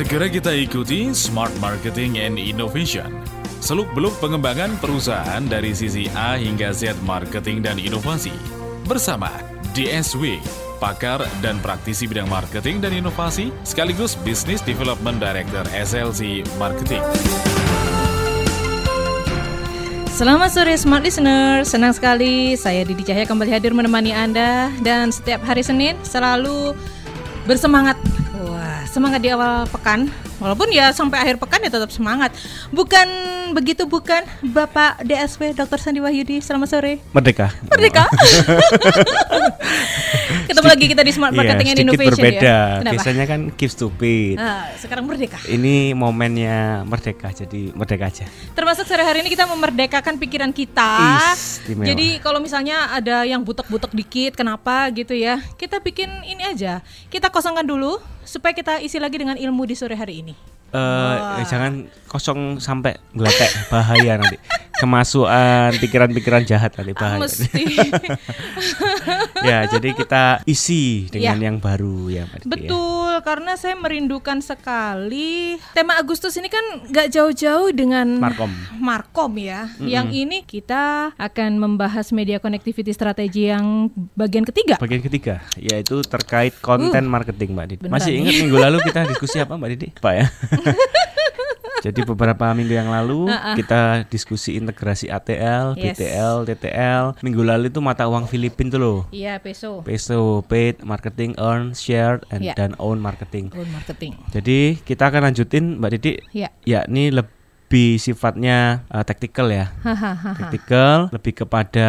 Segera kita ikuti Smart Marketing and Innovation. Seluk-beluk pengembangan perusahaan dari sisi A hingga Z marketing dan inovasi. Bersama DSW, pakar dan praktisi bidang marketing dan inovasi, sekaligus Business Development Director SLC Marketing. Selamat sore Smart Listener, senang sekali saya Didi Cahya kembali hadir menemani Anda dan setiap hari Senin selalu bersemangat. Semangat di awal pekan. Walaupun ya sampai akhir pekan ya tetap semangat. Bukan begitu bukan Bapak DSW Dr. Sandi Wahyudi. Selamat sore. Merdeka. Merdeka. Ketemu lagi kita di Smart Marketing iya, and Innovation berbeda. ya. Kenapa? Biasanya kan keep stupid. Ah, sekarang merdeka. Ini momennya merdeka, jadi merdeka aja. Termasuk sore hari ini kita memerdekakan pikiran kita. Istimewa. Jadi kalau misalnya ada yang butek-butek dikit, kenapa gitu ya? Kita bikin ini aja. Kita kosongkan dulu supaya kita isi lagi dengan ilmu di sore hari ini. Eh, jangan kosong sampai geletek bahaya nanti. Kemasukan pikiran-pikiran jahat nanti Ah, bahaya. mesti. ya, jadi kita isi dengan Ya. yang baru ya, Mbak ya. Betul, karena saya merindukan sekali tema Agustus ini kan nggak jauh-jauh dengan Markom. Markom ya. Yang ini kita akan membahas media connectivity strategi yang bagian ketiga. Bagian ketiga yaitu terkait konten marketing Mbak Didi. Uh. Masih ingat minggu lalu kita diskusi apa Mbak Didi? Pak ya. Jadi beberapa minggu yang lalu kita diskusi integrasi ATL, Yes. BTL, TTL. Minggu lalu itu mata uang Filipin tuh loh. Iya, peso. Peso, paid, marketing, earn, share, and Iya. dan own marketing. Own marketing. Jadi kita akan lanjutin Mbak Didi. Ya. yakni lebih sifatnya uh, tactical ya. Tactical lebih kepada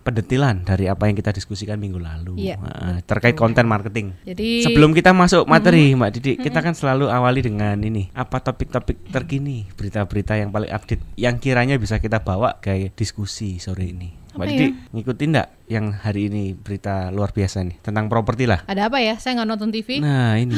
pendetilan dari apa yang kita diskusikan minggu lalu Iya, Nah, terkait konten marketing. Jadi Sebelum kita masuk materi, Mbak Didi, kita kan selalu awali dengan ini, apa topik-topik terkini, berita-berita yang paling update yang kiranya bisa kita bawa ke diskusi sore ini. Mbak Apa Didi, ya? ngikutin enggak yang hari ini berita luar biasa nih tentang properti lah? ada apa ya? Saya nggak nonton TV. Nah ini,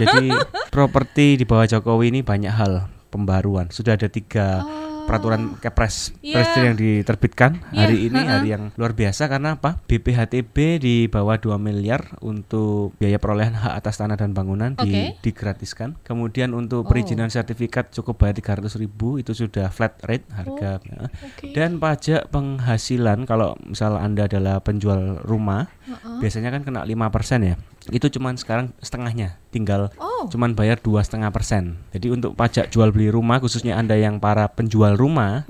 jadi properti di bawah Jokowi ini banyak hal pembaruan. Sudah ada tiga peraturan kepres Iya. presiden yang diterbitkan Iya, hari ini, ha-ha. hari yang luar biasa karena apa? BPHTB di bawah 2 miliar untuk biaya perolehan hak atas tanah dan bangunan di, Oke. digratiskan. Kemudian untuk Oh. perizinan sertifikat cukup bayar 300 ribu itu sudah flat rate harga. ya. Oke. Dan pajak penghasilan kalau misal anda adalah penjual rumah biasanya kan kena 5% ya. Itu cuman sekarang setengahnya, tinggal Oh. cuman bayar dua setengah persen. Jadi untuk pajak jual beli rumah khususnya anda yang para penjual rumah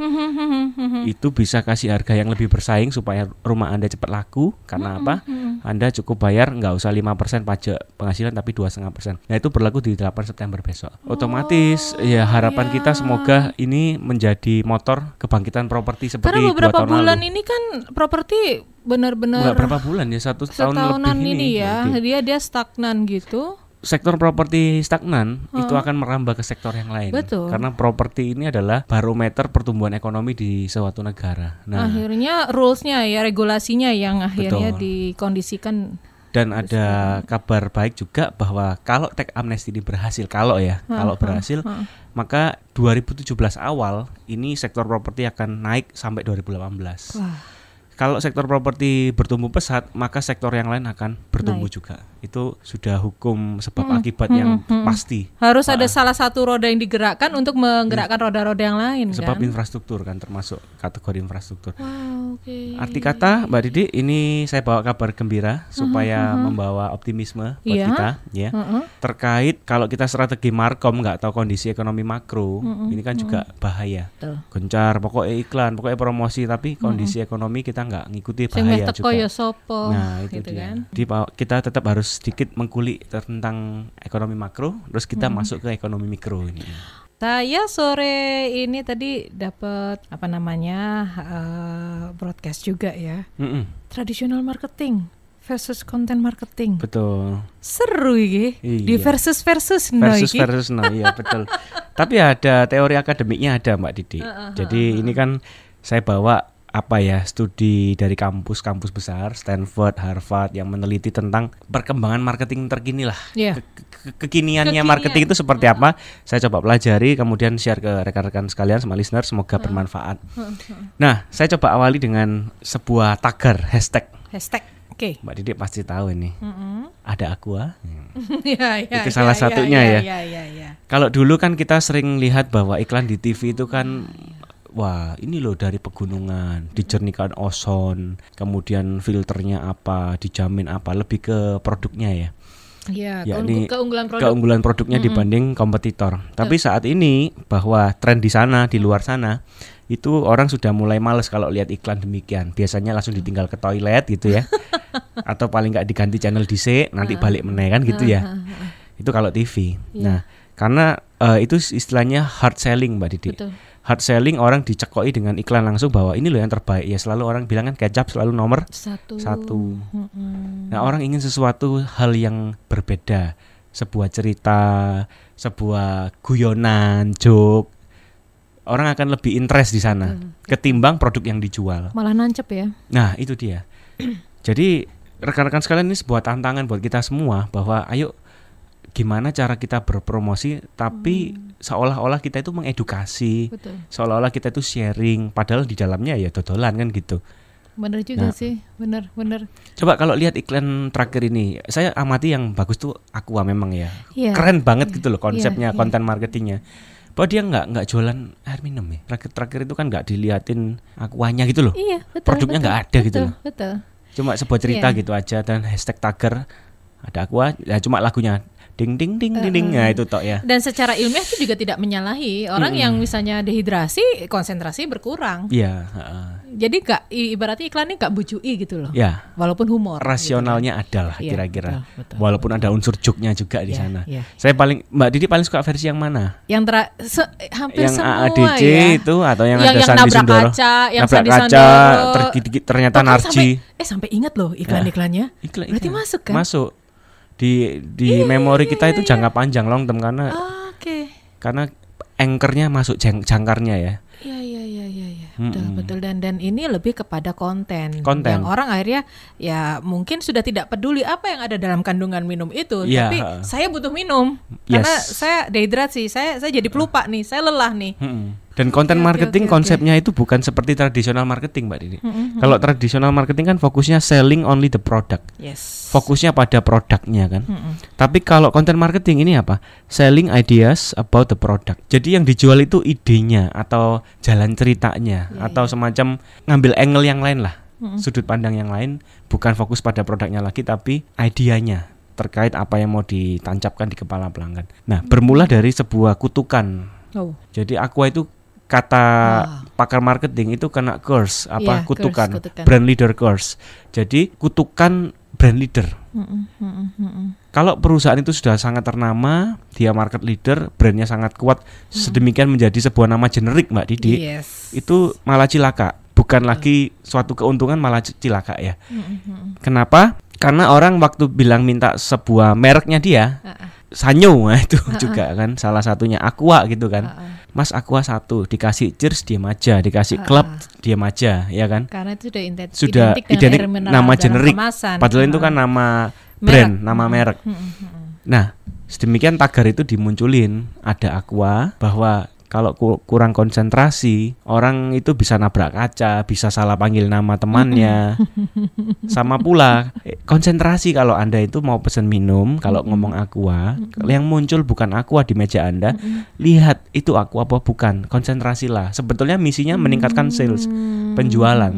itu bisa kasih harga yang lebih bersaing supaya rumah anda cepat laku. Karena apa? Anda cukup bayar nggak usah 5% pajak penghasilan tapi dua setengah persen. Nah itu berlaku di 8 September besok. Otomatis ya harapan kita semoga ini menjadi motor kebangkitan properti seperti Karena beberapa tahun bulan lalu. ini kan properti benar-benar berapa bulan ya satu tahun lebih ini, ya. Oke. Dia dia stagnan gitu. Sektor properti stagnan itu akan merambah ke sektor yang lain. Betul. Karena properti ini adalah barometer pertumbuhan ekonomi di suatu negara. Nah, akhirnya rulesnya ya regulasinya yang akhirnya Betul. dikondisikan dan ada kabar baik juga bahwa kalau tech amnesty ini berhasil, kalau ya, kalau berhasil, maka 2017 awal ini sektor properti akan naik sampai 2018. Wah. Kalau sektor properti bertumbuh pesat, maka sektor yang lain akan bertumbuh Naik. juga. Itu sudah hukum sebab akibat yang pasti. harus ada salah satu roda yang digerakkan untuk menggerakkan roda-roda yang lain Sebab kan. infrastruktur kan termasuk kategori infrastruktur. Wow, oke. Arti kata Mbak Didi, ini saya bawa kabar gembira supaya membawa optimisme buat Iya. kita ya. Heeh. Terkait kalau kita strategi markom nggak tahu kondisi ekonomi makro, ini kan juga bahaya. Betul. Gencar, pokoknya iklan, pokoknya promosi tapi kondisi ekonomi kita nggak ngikuti bahaya juga. ya sopo Nah itu gitu dia. kan. Jadi kita tetap harus sedikit mengkulik tentang ekonomi makro, terus kita masuk ke ekonomi mikro ini. Saya sore ini tadi dapat apa namanya eh, broadcast juga ya. Mm-mm, Traditional marketing versus content marketing. betul. Seru iki. Di Iya. versus versus no versus iki. versus no iya betul tapi ada teori akademiknya ada mbak Didi jadi ini kan saya bawa apa ya studi dari kampus-kampus besar Stanford, Harvard yang meneliti tentang perkembangan marketing terkini lah Iya. Ke- ke- kekiniannya Kekinian. marketing itu seperti apa saya coba pelajari kemudian share ke rekan-rekan sekalian sama listener semoga bermanfaat nah saya coba awali dengan sebuah tagar hashtag Hashtag. Oke. mbak Didi pasti tahu ini Mm-mm. ada aqua Hmm. ya, ya, Itu salah satunya ya. ya, ya, ya. Kalau dulu kan kita sering lihat bahwa iklan di TV itu kan wah ini loh dari pegunungan, dijernihkan ozon, kemudian filternya apa, dijamin apa, lebih ke produknya ya. Ya, Yakni keunggu- keunggulan produk. Keunggulan produknya dibanding kompetitor. Tapi saat ini bahwa tren di sana, di luar sana itu orang sudah mulai males kalau lihat iklan demikian. Biasanya langsung ditinggal ke toilet gitu ya. Atau paling nggak diganti channel DC, nanti balik meneh kan gitu ya. Itu kalau TV. Iya. Nah, karena eh, itu istilahnya hard selling Mbak Didi. Betul. Hard selling orang dicekoi dengan iklan langsung bahwa ini loh yang terbaik ya selalu orang bilang kan kecap selalu nomor Satu. satu. Mm-mm. Nah, orang ingin sesuatu hal yang berbeda, sebuah cerita, sebuah guyonan, joke. Orang akan lebih interest di sana ketimbang produk yang dijual. Malah nancep ya. Nah, itu dia. Jadi, rekan-rekan sekalian ini sebuah tantangan buat kita semua bahwa ayo gimana cara kita berpromosi tapi seolah-olah kita itu mengedukasi, Betul. seolah-olah kita itu sharing padahal di dalamnya ya dodolan kan gitu. Bener juga Nah. sih. Bener, bener. Coba kalau lihat iklan terakhir ini, saya amati yang bagus tuh Aqua memang ya. Iya. Keren banget gitu loh konsepnya, iya. konten marketingnya. Bahwa dia nggak nggak jualan air minum ya. Terakhir terakhir itu kan nggak diliatin Aquanya gitu loh. Iya, betul. Produknya nggak ada gitu betul, loh. Betul. Cuma sebuah cerita Iya. gitu aja dan hashtag tagger ada Aqua, ya cuma lagunya ding ding ding ding ding. Nah, itu tok ya. Dan secara ilmiah itu juga tidak menyalahi orang yang misalnya dehidrasi, konsentrasi berkurang. Iya, heeh. Jadi gak ibaratnya iklannya gak bujui gitu loh. Ya, Walaupun humor. rasionalnya ada lah Iya, kira-kira. betul, betul. Walaupun ada unsur joknya juga di Iya, sana. iya. Saya paling Mbak Didi paling suka versi yang mana? Yang tera- se- hampir yang semua AADC ya. itu atau yang, Yang- ada yang Sandi nabrak Sundoro kaca, yang nabrak Sandi kaca ternyata Bahkan Narji sampai- eh sampai ingat loh iklan-iklannya. Iklan- Berarti iklan. masuk kan? masuk di di memori kita itu jangka panjang long term karena Ah, Oke. karena anchornya masuk jang, jangkarnya ya Iya iya iya iya iya. Betul Mm-mm. betul dan dan ini lebih kepada konten. Konten. Yang orang akhirnya ya mungkin sudah tidak peduli apa yang ada dalam kandungan minum itu, Iya, tapi saya butuh minum Yes. karena saya dehidrasi, saya saya jadi pelupa nih, saya lelah nih. Mm-mm. Dan konten oke, marketing oke, oke. konsepnya itu bukan seperti tradisional marketing mbak Didi Mm-mm. kalau tradisional marketing kan fokusnya selling only the product Yes. fokusnya pada produknya kan Mm-mm. Tapi kalau konten marketing ini apa? Selling ideas about the product. Jadi yang dijual itu idenya atau jalan ceritanya Iya, atau semacam ngambil angle yang lain lah. Mm-mm. Sudut pandang yang lain bukan fokus pada produknya lagi tapi idenya terkait apa yang mau ditancapkan di kepala pelanggan. Nah, bermula dari sebuah kutukan. Oh. Jadi Aqua itu kata Wah. pakar marketing itu kena curse apa Iya, curse, kutukan, kutukan. brand leader curse. Jadi kutukan brand leader. Mm-mm, mm-mm, mm-mm. Kalau perusahaan itu sudah sangat ternama, dia market leader, brandnya sangat kuat, sedemikian menjadi sebuah nama generik, Mbak Didi, Yes. itu malah cilaka. Bukan lagi suatu keuntungan, malah cilaka ya. Kenapa? Karena orang waktu bilang minta sebuah mereknya dia, Ah, ah, Sanyo, itu juga kan salah satunya Aqua gitu kan. ah. Mas Aqua satu, dikasih cheers diam aja, dikasih Ah, klub ah. diam aja, ya kan? Karena itu sudah ident- Sudah identik dengan identik nama generik. kemasan. Padahal itu Ah, kan nama Merek. brand, nama merek. Nah, sedemikian tagar itu dimunculin ada aqua bahwa kalau ku- kurang konsentrasi, orang itu bisa nabrak kaca, bisa salah panggil nama temannya. Sama pula eh, konsentrasi kalau Anda itu mau pesan minum, kalau ngomong aqua, yang muncul bukan aqua di meja Anda, lihat itu aqua apa bukan, konsentrasilah. Sebetulnya misinya meningkatkan sales, penjualan.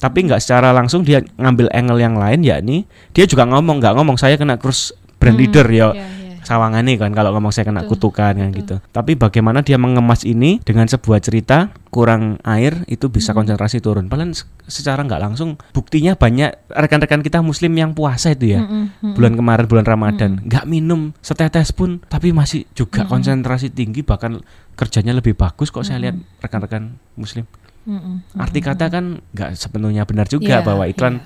Tapi nggak secara langsung dia ngambil angle yang lain yakni dia juga ngomong nggak ngomong saya kena kursus brand leader ya iya. sawangane kan kalau ngomong saya kena Betul, kutukan kan betul. gitu. Tapi bagaimana dia mengemas ini dengan sebuah cerita kurang air itu bisa Hmm. konsentrasi turun. Padahal se- secara nggak langsung buktinya banyak rekan-rekan kita muslim yang puasa itu ya. Mm-mm, mm-mm. Bulan kemarin bulan Ramadan nggak minum setetes pun tapi masih juga konsentrasi tinggi bahkan kerjanya lebih bagus kok saya lihat rekan-rekan muslim. Arti kata kan nggak sepenuhnya benar juga Iya, bahwa iklan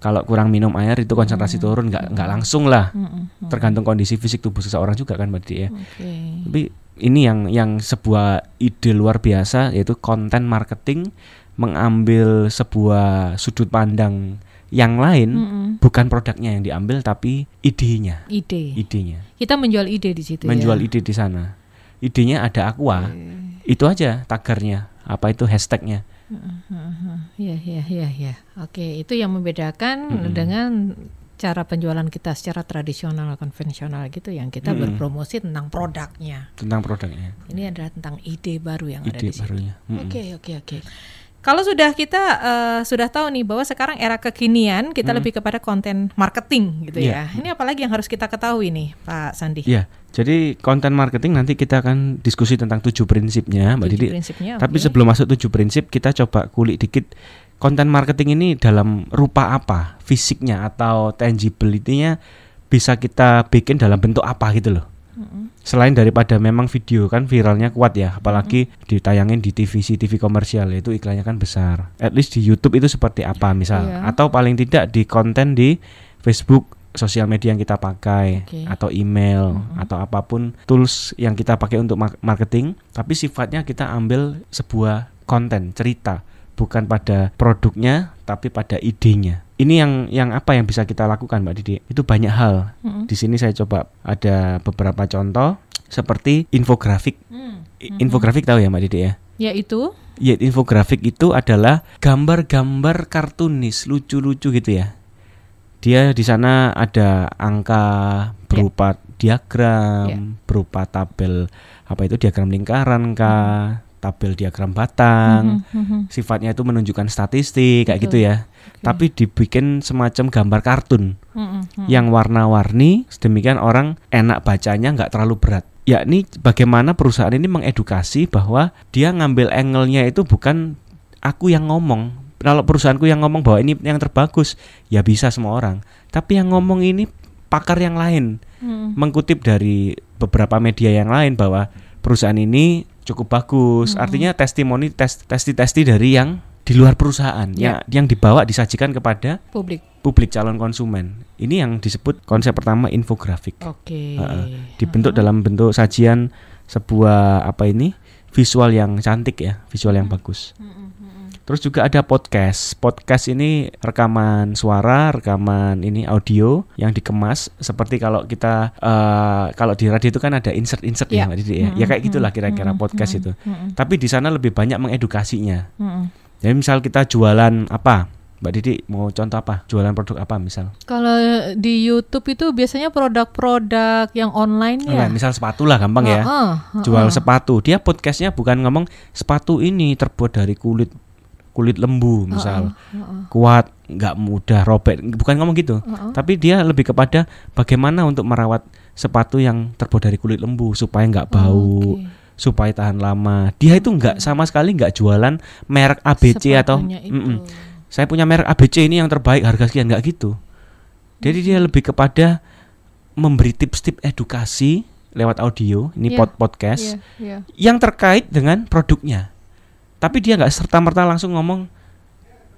kalau kurang minum air itu konsentrasi turun nggak nggak langsung lah Mm-mm, mm. tergantung kondisi fisik tubuh seseorang juga kan Mbak Didi ya. Oke. Tapi ini yang yang sebuah ide luar biasa yaitu konten marketing mengambil sebuah sudut pandang yang lain Mm-mm. bukan produknya yang diambil tapi idenya, Ide. idenya. Kita menjual ide di situ Menjual ya. ide di sana. Idenya ada aqua. Itu aja tagarnya. Apa itu hashtagnya? Iya, iya, iya, iya. Oke, itu yang membedakan dengan cara penjualan kita secara tradisional konvensional gitu yang kita Mm-mm. berpromosi tentang produknya. tentang produknya Ini adalah tentang ide baru yang ada ide di sini. barunya Mm-mm. Oke, oke, oke. Kalau sudah kita eh, sudah tahu nih bahwa sekarang era kekinian kita lebih kepada konten marketing gitu Hmm. Iya. ya. Ini apalagi yang harus kita ketahui nih, Pak Sandi? Iya, jadi konten marketing nanti kita akan diskusi tentang tujuh prinsipnya, Mbak Tujuh Didi. prinsipnya, Tapi oke. sebelum masuk tujuh prinsip, kita coba kulik dikit konten marketing ini dalam rupa apa, fisiknya atau tangibility-nya bisa kita bikin dalam bentuk apa gitu loh. Selain daripada memang video kan viralnya kuat ya, apalagi ditayangin di TVC TV komersial itu iklannya kan besar. At least di YouTube itu seperti apa misal, Iya. atau paling tidak di konten di Facebook sosial media yang kita pakai Oke. atau email atau apa pun tools yang kita pakai untuk ma- marketing, tapi sifatnya kita ambil sebuah konten cerita bukan pada produknya tapi pada idenya. Ini yang yang apa yang bisa kita lakukan Mbak Didi? Itu banyak hal. Mm-mm. Di sini saya coba ada beberapa contoh seperti infografik. Hmm. Infografik tahu ya Mbak Didi ya? Yaitu Ya, infografik itu adalah gambar-gambar kartunis lucu-lucu gitu ya. Dia di sana ada angka berupa diagram, Ya. berupa tabel apa itu diagram lingkaran kah, tabel diagram batang. Mhm, mhm. Sifatnya itu menunjukkan statistik kayak Betul. gitu ya. Tapi dibikin semacam gambar kartun Mhm, mhm. yang warna-warni sedemikian orang enak bacanya nggak terlalu berat yakni bagaimana perusahaan ini mengedukasi bahwa dia ngambil angle-nya itu bukan aku yang ngomong kalau perusahaanku yang ngomong bahwa ini yang terbagus ya bisa semua orang tapi yang ngomong ini pakar yang lain Mhm. mengutip dari beberapa media yang lain bahwa perusahaan ini cukup bagus artinya testimoni tes testi-testi dari yang di luar perusahaan Ya. ya yang dibawa disajikan kepada publik. publik calon konsumen. Ini yang disebut konsep pertama infografik. Oke. Heeh. Dibentuk dalam bentuk sajian sebuah apa ini visual yang cantik ya, visual yang bagus. Terus juga ada podcast. Podcast ini rekaman suara, rekaman ini audio yang dikemas seperti kalau kita eh, kalau di radio itu kan ada insert-insert Ya. ya, Mbak Didi ya. Ya kayak gitulah kira-kira podcast itu. Tapi di sana lebih banyak mengedukasinya. Mhm. Jadi misal kita jualan apa? Mbak Didi mau contoh apa? Jualan produk apa misal? Kalau di YouTube itu biasanya produk-produk yang online ya. Online, misal sepatu lah gampang ya. Heeh, heeh. Jual sepatu. Dia podcastnya bukan ngomong sepatu ini terbuat dari kulit kulit lembu misal. heeh. Kuat, nggak mudah robek. Bukan ngomong gitu. Heeh. Tapi dia lebih kepada bagaimana untuk merawat sepatu yang terbuat dari kulit lembu supaya nggak bau, Oke. supaya tahan lama. Dia itu nggak sama sekali nggak jualan merek ABC atau Sepatunya itu. Mm-mm. saya punya merek ABC ini yang terbaik harga sekian nggak gitu. Jadi dia lebih kepada memberi tips-tips edukasi lewat audio, ini Iya, pod podcast Iya, iya. yang terkait dengan produknya. Tapi dia nggak serta merta langsung ngomong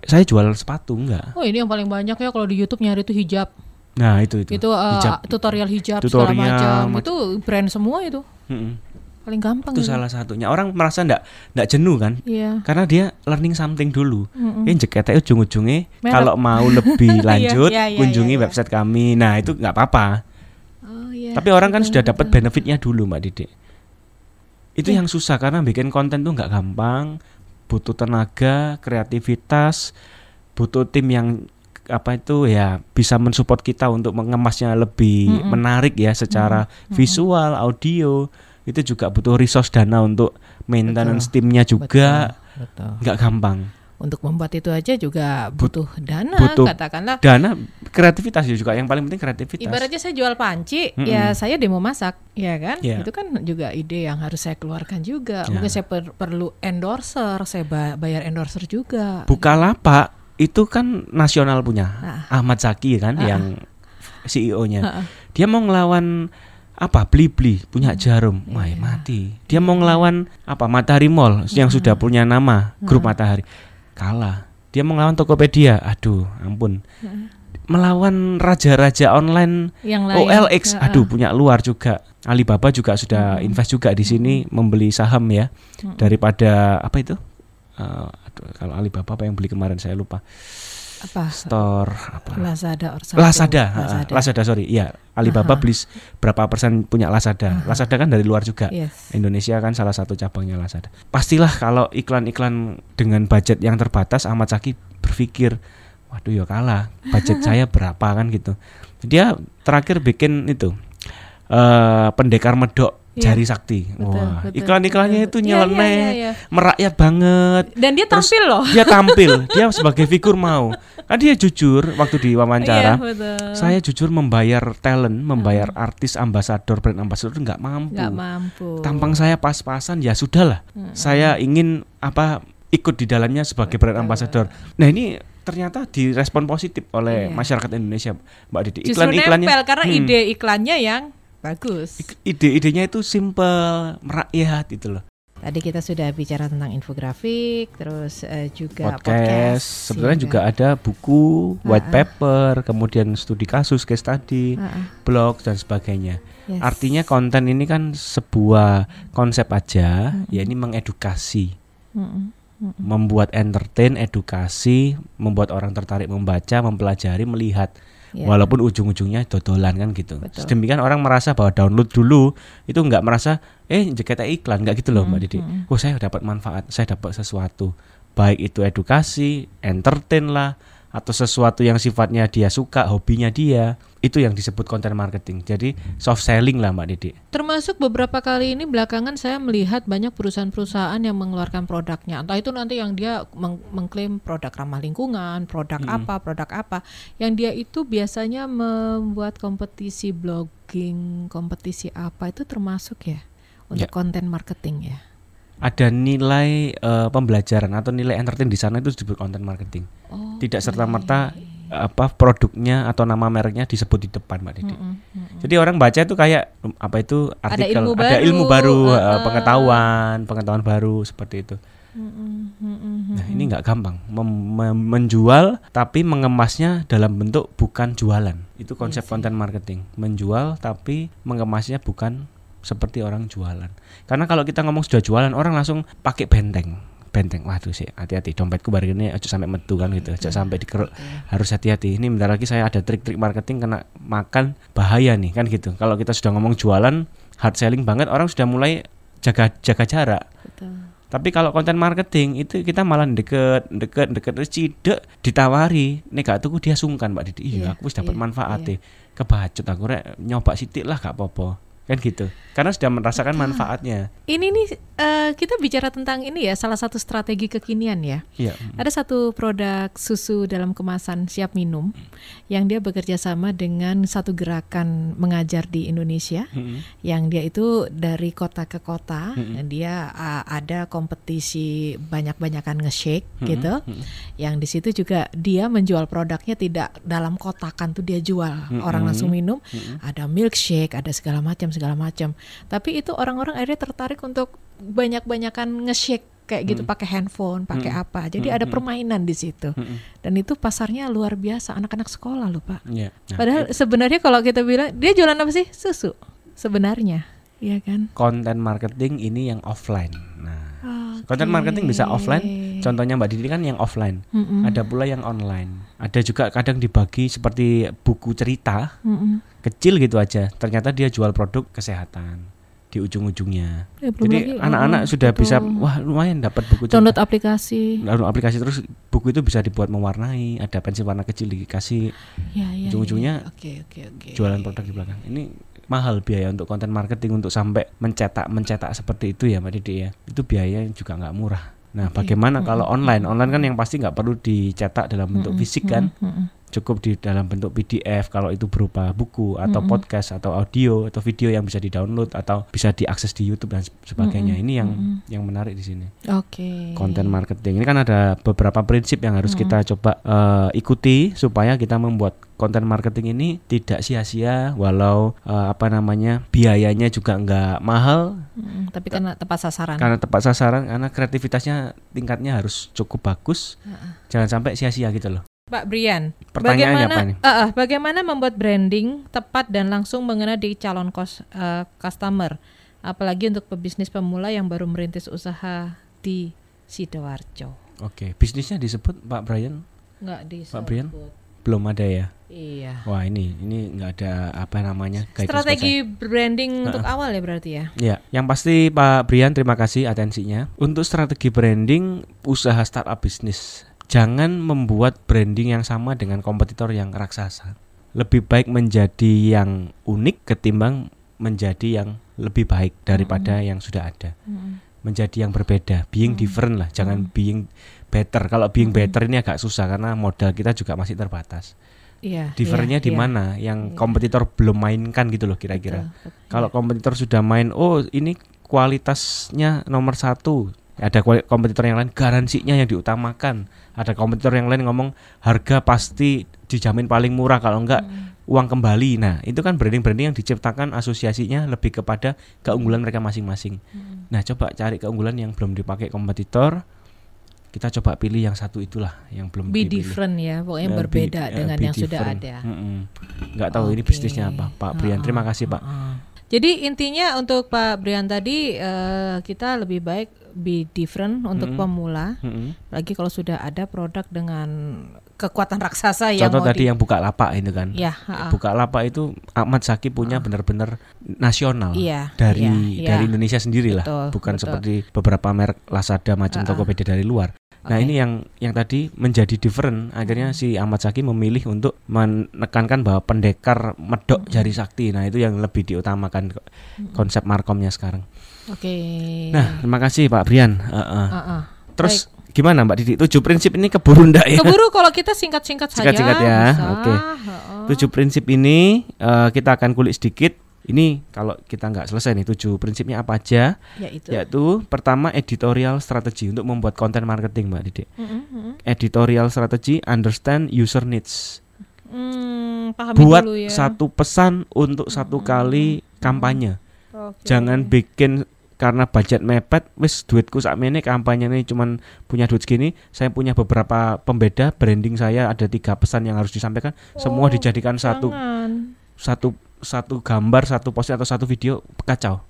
saya jual sepatu enggak. Oh ini yang paling banyak ya kalau di YouTube nyari itu hijab. Nah itu itu. Itu uh, Hijab. tutorial hijab Tutorial segala macam. mac- Itu brand semua itu. Mm-mm. Paling gampang. Itu salah satunya. Orang merasa ndak ndak jenuh kan? Iya. Karena dia learning something dulu. Ini jeketnya ujung-ujungnya kalau mau lebih lanjut Iya, iya, kunjungi iya, iya. website kami. Nah itu nggak apa-apa. Oh, iya. Tapi orang kan Betul, sudah dapat betul. benefitnya dulu Mbak Didi. Itu Iya. yang susah karena bikin konten tuh nggak gampang, butuh tenaga, kreativitas, butuh tim yang apa itu ya bisa mensupport kita untuk mengemasnya lebih Mm-mm. menarik ya secara visual, audio. Itu juga butuh resource dana untuk maintenance timnya juga nggak gampang. Untuk membuat itu aja juga butuh dana butuh katakanlah. Dana kreativitas ya juga yang paling penting kreativitas. Ibaratnya saya jual panci, Mm-mm. ya saya demo masak, ya kan? Iya. Itu kan juga ide yang harus saya keluarkan juga. Ya. Mungkin saya per- perlu endorser, saya ba- bayar endorser juga. Bukalapak itu kan nasional punya Ah. Ahmad Zaki kan Ah. yang CEO-nya. Ah. Dia mau ngelawan apa Blibli Hmm. punya jarum, wah Iya. mati. Dia mau ngelawan apa Matahari Mall yang Hmm. sudah punya nama grup Matahari, kalah. Dia mau ngelawan Tokopedia, aduh ampun. Melawan raja-raja online Yang lain. OLX, ah. aduh punya luar juga. Alibaba juga sudah Hmm. invest juga di sini membeli saham ya daripada apa itu? Aduh, kalau Alibaba apa yang beli kemarin saya lupa. Apa? Store apa? Lazada or something. Lazada, ah, Lazada. Lazada sorry, iya Alibaba Aha. s- berapa persen punya Lazada. Lazada kan dari luar juga. Yes. Indonesia kan salah satu cabangnya Lazada. Pastilah kalau iklan-iklan dengan budget yang terbatas Ahmad Saki berpikir, waduh ya kalah budget saya berapa kan gitu dia terakhir bikin itu eh pendekar medok. Jari sakti Betul, wah betul, iklan-iklannya betul. itu Iya, iya, nyeleneh iya, iya. merakyat banget Dan dia Terus tampil loh. dia tampil dia sebagai figur mau kan dia jujur waktu diwawancara Iya, betul. saya jujur membayar talent membayar artis ambasador brand ambasador nggak mampu nggak mampu. tampang saya pas-pasan ya sudahlah saya ingin apa ikut di dalamnya sebagai brand ambassador nah ini ternyata direspon positif oleh Iya. masyarakat Indonesia mbak Didi Justru iklan-iklannya nempel karena Hmm. ide iklannya yang bagus. Ide-idenya itu simple merakyat itu loh Tadi kita sudah bicara tentang infografik, terus eh, juga podcast, podcast. sebenarnya iya juga ada buku white Ah-ah. paper kemudian studi kasus case study Ah, ah, blog dan sebagainya yes. artinya konten ini kan sebuah konsep aja ya ini mengedukasi Membuat entertain, edukasi, membuat orang tertarik membaca, mempelajari, melihat. Ya. Walaupun ujung-ujungnya dodolan kan gitu. Betul. Sedemikian orang merasa bahwa download dulu itu nggak merasa eh JKT iklan nggak gitu loh Mbak Didi. Oh saya dapat manfaat, saya dapat sesuatu. Baik itu edukasi, entertain lah atau sesuatu yang sifatnya dia suka, hobinya dia, itu yang disebut content marketing. Jadi soft selling lah Mbak Didi. Termasuk beberapa kali ini belakangan saya melihat banyak perusahaan-perusahaan yang mengeluarkan produknya. Entah itu nanti yang dia meng- mengklaim produk ramah lingkungan, produk apa, produk apa. Yang dia itu biasanya membuat kompetisi blogging, kompetisi apa itu termasuk ya untuk Ya. konten marketing ya. Ada nilai eh, pembelajaran atau nilai entertain di sana itu disebut content marketing. Oh, tidak serta merta apa produknya atau nama mereknya disebut di depan mbak Didi. mm, mm. Jadi orang baca itu kayak um, apa itu artikel ilmu ada baru, ilmu baru, uh, uh. pengetahuan, pengetahuan baru seperti itu. Mm, Nah ini nggak gampang Mem- mem- menjual tapi mengemasnya dalam bentuk bukan jualan. Itu konsep content marketing. Menjual tapi mengemasnya bukan seperti orang jualan. Karena kalau kita ngomong sudah jualan orang langsung pakai benteng. Benteng, waduh sih hati-hati dompetku baru ini aja sampai metu kan gitu, aja sampai dikeruk harus hati-hati. Ini bentar lagi saya ada trik-trik marketing kena makan bahaya nih kan gitu. Kalau kita sudah ngomong jualan hard selling banget orang sudah mulai jaga jaga jarak. Betul. Tapi kalau konten marketing itu kita malah deket, deket, deket terus cidek ditawari. Nek gak tuku dia sungkan Mbak Didi. Iya, Iya, aku wis dapat iya, manfaatnya. Kebacut aku rek nyoba sitik lah gak apa-apa. Kan gitu. Karena sudah merasakan manfaatnya. Ini nih eh, kita bicara tentang ini ya salah satu strategi kekinian ya. Iya. Ada satu produk susu dalam kemasan siap minum yang dia bekerja sama dengan satu gerakan mengajar di Indonesia Mm-mm. yang dia itu dari kota ke kota dan dia uh, ada kompetisi banyak-banyakan nge-shake gitu. Yang di situ juga dia menjual produknya tidak dalam kotakan tuh dia jual. Orang langsung minum, ada milkshake, ada segala macam segala macam. Tapi itu orang-orang akhirnya tertarik untuk banyak-banyakan nge-shake kayak gitu pakai handphone, pakai apa. Jadi ada permainan di situ. Dan itu pasarnya luar biasa anak-anak sekolah loh, Pak. Iya. Nah, Padahal sebenarnya kalau kita bilang dia jualan apa sih? Susu. Sebenarnya, iya kan? konten marketing ini yang offline. Nah, Oke. konten marketing bisa offline. Contohnya Mbak Didi kan yang offline. Mm-mm. Ada pula yang online. Ada juga kadang dibagi seperti buku cerita Mm-mm. kecil gitu aja. Ternyata dia jual produk kesehatan di ujung-ujungnya. Belum Jadi anak-anak mm, sudah betul. bisa wah lumayan dapat buku cerita. download aplikasi. Lalu aplikasi terus buku itu bisa dibuat mewarnai, ada pensil warna kecil dikasih Ya, ya, Ujung-ujungnya ya. Oke, oke, oke. jualan produk di belakang. Ini mahal biaya untuk konten marketing untuk sampai mencetak mencetak seperti itu ya Mbak Didi ya. Itu biaya juga nggak murah. Nah, bagaimana kalau online? Online kan yang pasti nggak perlu dicetak dalam bentuk fisik kan? Mm-mm. Cukup di dalam bentuk PDF kalau itu berupa buku atau podcast atau audio atau video yang bisa di-download atau bisa diakses di YouTube dan sebagainya. Ini yang yang menarik di sini. Oke. Konten marketing. Ini kan ada beberapa prinsip yang harus kita coba eh, ikuti supaya kita membuat konten marketing ini tidak sia-sia walau eh, apa namanya biayanya juga nggak mahal Mm, tapi karena tepat sasaran. karena tepat sasaran karena kreativitasnya tingkatnya harus cukup bagus. Jangan sampai sia-sia gitu loh. Pak Brian, Pertanyaannya bagaimana, apa nih? eh, eh, bagaimana membuat branding tepat dan langsung mengena di calon kos, eh, customer, apalagi untuk pebisnis pemula yang baru merintis usaha di sidoarjo? Oke, bisnisnya disebut Pak Brian Nggak disebut. Pak Brian? belum ada ya. Iya. Wah ini ini nggak ada apa namanya Strategi branding untuk awal ya berarti ya. Ya, yang pasti Pak Brian terima kasih atensinya. Untuk strategi branding usaha startup bisnis jangan membuat branding yang sama dengan kompetitor yang raksasa. Lebih baik menjadi yang unik ketimbang menjadi yang lebih baik daripada yang sudah ada. Menjadi yang berbeda, being different lah, jangan being better. Kalau being better ini agak susah karena modal kita juga masih terbatas. Iya. Differentnya iya, di iya. mana yang Iya. kompetitor belum mainkan gitu loh kira-kira. Betul, betul. Kalau kompetitor sudah main, oh ini kualitasnya nomor satu. Ada kompetitor yang lain garansinya yang diutamakan. Ada kompetitor yang lain ngomong harga pasti dijamin paling murah kalau enggak Hmm. uang kembali. Nah itu kan branding-branding yang diciptakan asosiasinya lebih kepada keunggulan mereka masing-masing. Hmm. Nah coba cari keunggulan yang belum dipakai kompetitor. Kita coba pilih yang satu itulah yang belum be dipilih. different ya, pokoknya Ya, be- berbeda ya, dengan be yang sudah different. ada. Mm-mm. Nggak tahu ini Oke. bisnisnya apa, Pak Brian. Terima kasih Pak. Jadi intinya untuk Pak Brian tadi eh, kita lebih baik be different untuk Mm-mm. pemula, Mm-mm. lagi kalau sudah ada produk dengan kekuatan raksasa yang Contoh tadi di- yang buka lapak itu kan. ya, ha-ha. Buka lapak itu Ahmad Saki punya benar-benar nasional Iya, dari iya, iya. dari Indonesia sendiri lah, Betul, bukan betul. seperti beberapa merek Lazada macam. Tokopedia dari luar. Nah ini yang yang tadi menjadi different. Akhirnya si Ahmad Saki memilih untuk menekankan bahwa pendekar medok jari sakti. Nah itu yang lebih diutamakan ko- konsep markomnya sekarang. Oke. Nah terima kasih Pak Brian. Heeh. Ha-ha. Terus gimana Mbak Didi? Tujuh prinsip ini keburu ndak ya? Keburu kalau kita singkat-singkat saja. Singkat-singkat ya, oke. Ha-ha. Tujuh prinsip ini eh, kita akan kulik sedikit. Ini kalau kita nggak selesai nih tujuh prinsipnya apa aja? Ya itu. Yaitu pertama editorial strategy untuk membuat konten marketing Mbak Didi. Mm-mm, mm-mm. Editorial strategy understand user needs. Hmm, pahami Buat dulu ya. satu pesan untuk satu kali kampanye. Oke. Jangan bikin karena budget mepet, wis duitku saat ini kampanye ini cuman punya duit segini, saya punya beberapa pembeda branding saya ada tiga pesan yang harus disampaikan, semua Oh, dijadikan satu Jangan. satu satu gambar, satu posting atau satu video kacau.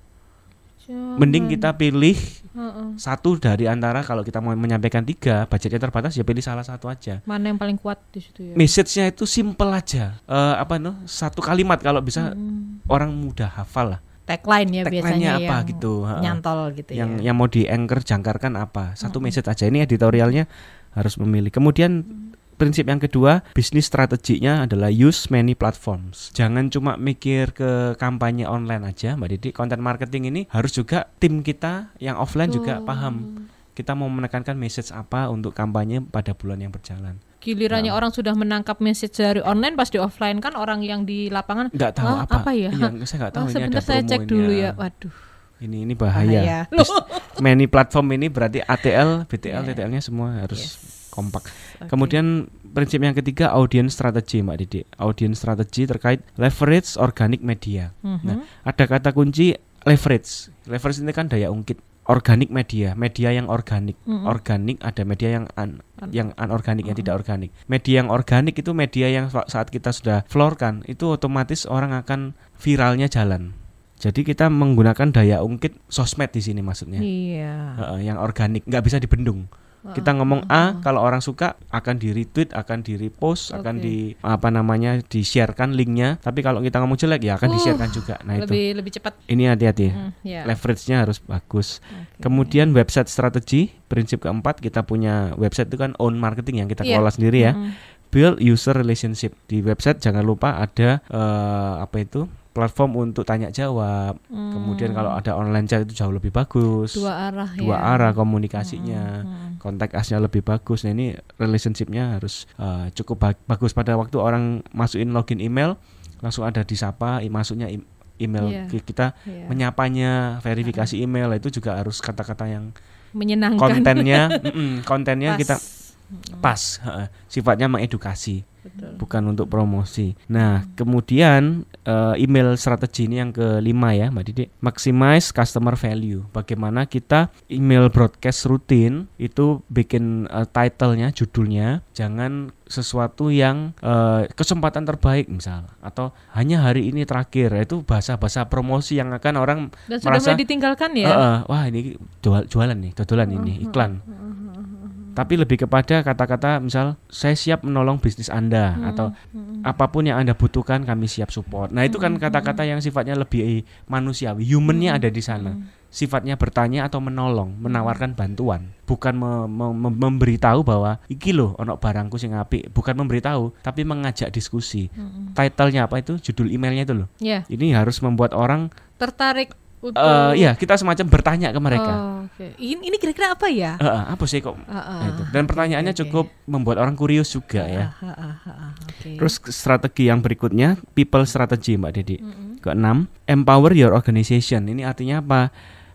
Jangan. Mending kita pilih Ha-ha. satu dari antara kalau kita mau menyampaikan tiga, budgetnya terbatas ya pilih salah satu aja. Mana yang paling kuat di situ ya? Message-nya itu simple aja. Eh, apa no? Satu kalimat kalau bisa Hmm. orang mudah hafal lah. Tagline ya Tagline-nya biasanya apa yang gitu. Nyantol gitu yang ya. yang mau di anchor jangkarkan apa? Satu message aja. Ini editorialnya harus memilih. Kemudian prinsip yang kedua, bisnis strateginya adalah use many platforms. Jangan cuma mikir ke kampanye online aja, Mbak Didi. Content marketing ini harus juga tim kita yang offline juga paham. Kita mau menekankan message apa untuk kampanye pada bulan yang berjalan. Gilirannya Nah. orang sudah menangkap message dari online pas di offline kan orang yang di lapangan Nggak tahu Wah, apa. apa ya? Iya, saya nggak tahu oh, ini ada sebentar saya cek ini dulu ya. ya. Waduh. Ini ini bahaya. Bahaya. Many platform ini berarti ATL, BTL, Yeah. TTL-nya semua harus Yes. Kompak. Oke. Kemudian prinsip yang ketiga audience strategy Mbak Didi. Audience strategy terkait leverage organic media. Mhm. Nah, ada kata kunci leverage. Leverage ini kan daya ungkit organik media, media yang organik. Mhm. Organik ada media yang un, Un- yang anorganik yang tidak organik. Media yang organik itu media yang sa- saat kita sudah florkan itu otomatis orang akan viralnya jalan. Jadi kita menggunakan daya ungkit sosmed di sini maksudnya. Iya. Heeh, yang organik nggak bisa dibendung. Kita ngomong A, kalau orang suka akan di retweet, akan di repost, akan Oke. di apa namanya di sharekan linknya. Tapi kalau kita ngomong jelek ya akan di sharekan juga. Nah itu lebih lebih cepat. ini hati-hati. Hmm, ya. Leverage-nya harus bagus. Oke. Kemudian website strategi, prinsip keempat kita punya website itu kan own marketing yang kita Iya. kelola sendiri ya. Mm-mm. Build user relationship di website jangan lupa ada eh, apa itu platform untuk tanya jawab. Kemudian kalau ada online chat itu jauh lebih bagus. Hmm. dua arah Dua ya. arah komunikasinya. Mm-mm. Kontak asnya lebih bagus. Nah ini relationshipnya harus eh, cukup ba- bagus pada waktu orang masukin login email langsung ada disapa, masuknya email Iya. Ki- kita Iya. menyapanya, verifikasi email itu juga harus kata-kata yang menyenangkan. kontennya, mm-mm, kontennya Pas. kita pas, heeh. sifatnya mengedukasi Betul. bukan untuk promosi. Nah, kemudian eh, email strategi ini yang kelima ya, Mbak Didi. Maximize customer value. Bagaimana kita email broadcast rutin itu bikin eh, title-nya, judulnya jangan sesuatu yang eh, kesempatan terbaik misal atau hanya hari ini terakhir. Itu bahasa-bahasa promosi yang akan orang Dan sudah merasa mulai ditinggalkan ya. "Eh, eh, wah ini jual jualan nih, dodolan ini, iklan. Tapi lebih kepada kata-kata misal saya siap menolong bisnis Anda atau apa pun yang Anda butuhkan kami siap support. Nah, itu kan kata-kata yang sifatnya lebih manusiawi, humannya ada di sana. Sifatnya bertanya atau menolong, menawarkan bantuan, bukan me- me- me- memberitahu bahwa iki loh ono barangku sing apik, bukan memberitahu, tapi mengajak diskusi. Title-nya apa itu? Judul emailnya itu loh. Ya, Ini harus membuat orang tertarik eh ya kita semacam bertanya ke mereka. Oh, oke. Ini, ini kira-kira apa ya? Eh, eh, apa sih kok? Ah, Nah, itu. Dan pertanyaannya oke. cukup membuat orang kurius juga ya. Ah, ah, ah, ah, oke. Terus strategi yang berikutnya people strategy Mbak Dedi. Keenam, empower your organization. Ini artinya apa?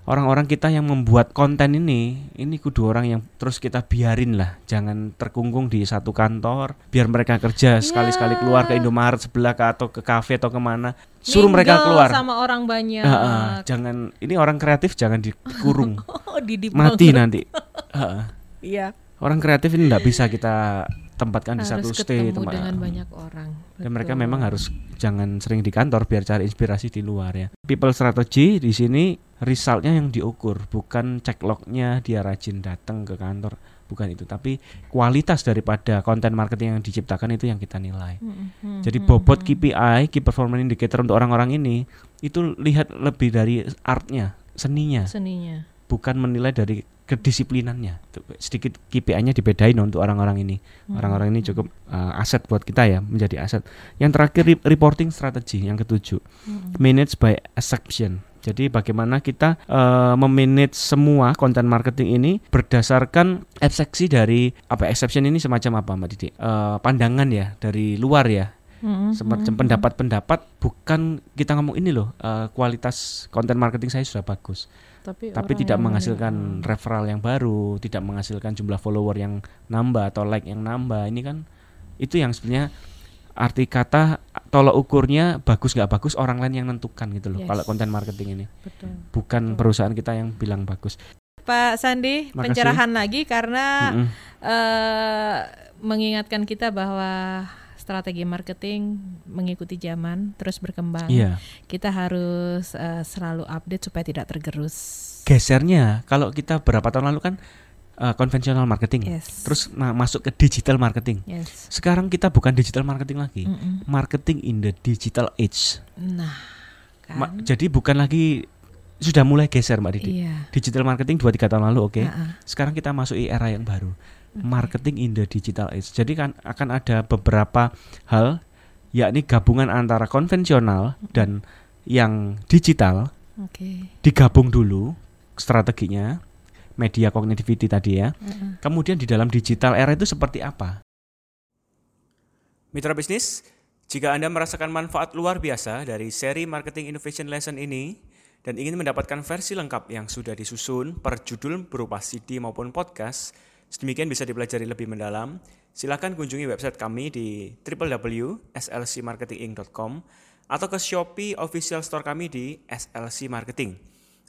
Orang-orang kita yang membuat konten ini, ini kudu orang yang terus kita biarin lah, jangan terkungkung di satu kantor, biar mereka kerja sekali-sekali keluar ke Indomaret sebelah ke atau ke kafe atau ke mana, suruh mereka keluar. sama orang banyak. Ah, ah, jangan, ini orang kreatif jangan dikurung, Oh, mati nanti. Ah, ah. Iya. Orang kreatif ini nggak bisa kita tempatkan di Harus satu stay tempat. dengan banyak orang. Dan mereka Betul. memang harus jangan sering di kantor biar cari inspirasi di luar ya. People strategy di sini resultnya yang diukur, bukan cek lognya dia rajin datang ke kantor, bukan itu. Tapi kualitas daripada konten marketing yang diciptakan itu yang kita nilai. Mm-mm. Jadi bobot KPI, key performance indicator untuk orang-orang ini itu lihat lebih dari artnya, seninya, seninya. bukan menilai dari kedisiplinannya. Sedikit KPI-nya dibedain untuk orang-orang ini. Orang-orang ini cukup uh, aset buat kita ya, menjadi aset. Yang terakhir re- reporting strategi yang ketujuh. Manage by exception. Jadi bagaimana kita uh, memanage semua konten marketing ini berdasarkan eksepsi dari apa exception ini semacam apa Mbak Didi? Uh, pandangan ya dari luar ya. Mm-mm. Semacam pendapat-pendapat bukan kita ngomong ini loh uh, kualitas konten marketing saya sudah bagus Tapi, tapi tidak yang menghasilkan menilai. referral yang baru, tidak menghasilkan jumlah follower yang nambah atau like yang nambah. Ini kan itu yang sebenarnya arti kata tolok ukurnya bagus nggak bagus orang lain yang nentukan gitu loh. Yes. Kalau konten marketing ini Betul. bukan perusahaan kita yang bilang bagus. Pak Sandi, Makasih. pencerahan lagi karena Mm-mm. eh, mengingatkan kita bahwa strategi marketing mengikuti zaman terus berkembang. Iya. Kita harus eh, selalu update supaya tidak tergerus. Gesernya kalau kita berapa tahun lalu kan uh, konvensional marketing, Yes. terus ma- masuk ke digital marketing. Yes. Sekarang kita bukan digital marketing lagi, Mm-mm. marketing in the digital age. Nah, kan. Ma- jadi bukan lagi sudah mulai geser Mbak Didi. iya. Digital marketing 2-3 tahun lalu oke. Ah, ah. Sekarang kita masuk era yang baru. Marketing in the digital age. Jadi kan akan ada beberapa hal yakni gabungan antara konvensional dan yang digital Oke. digabung dulu strateginya media cognitivity tadi ya. Mm-mm. Kemudian di dalam digital era itu seperti apa? Mitra bisnis, jika Anda merasakan manfaat luar biasa dari seri Marketing Innovation Lesson ini dan ingin mendapatkan versi lengkap yang sudah disusun per judul berupa CD maupun podcast, sedemikian bisa dipelajari lebih mendalam, silakan kunjungi website kami di www.slcmarketinginc.com atau ke Shopee official store kami di SLC Marketing.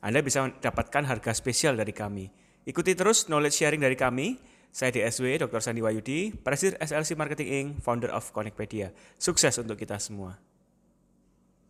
Anda bisa mendapatkan harga spesial dari kami. Ikuti terus knowledge sharing dari kami. Saya DSW Dr. Sandi Wayudi, Presiden SLC Marketing Inc., founder of Connectpedia. Sukses untuk kita semua.